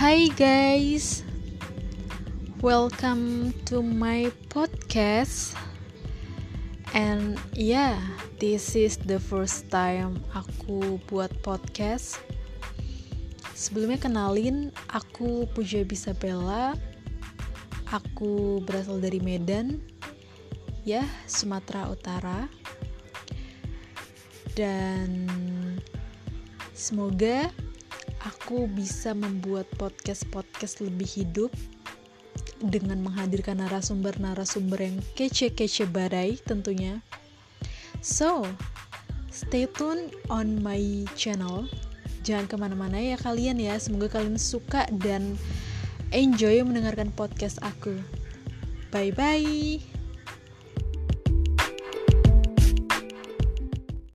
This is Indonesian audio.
Hi guys, welcome to my podcast. And yeah, this is the first time aku buat podcast. Sebelumnya kenalin, aku Puja Bisabella. Aku berasal dari Medan, ya Sumatera Utara. Dan semoga aku bisa membuat podcast-podcast lebih hidup dengan menghadirkan narasumber-narasumber yang kece-kece badai tentunya. So, stay tune on my channel. Jangan ke mana-mana ya kalian ya. Semoga kalian suka dan enjoy mendengarkan podcast aku. Bye-bye.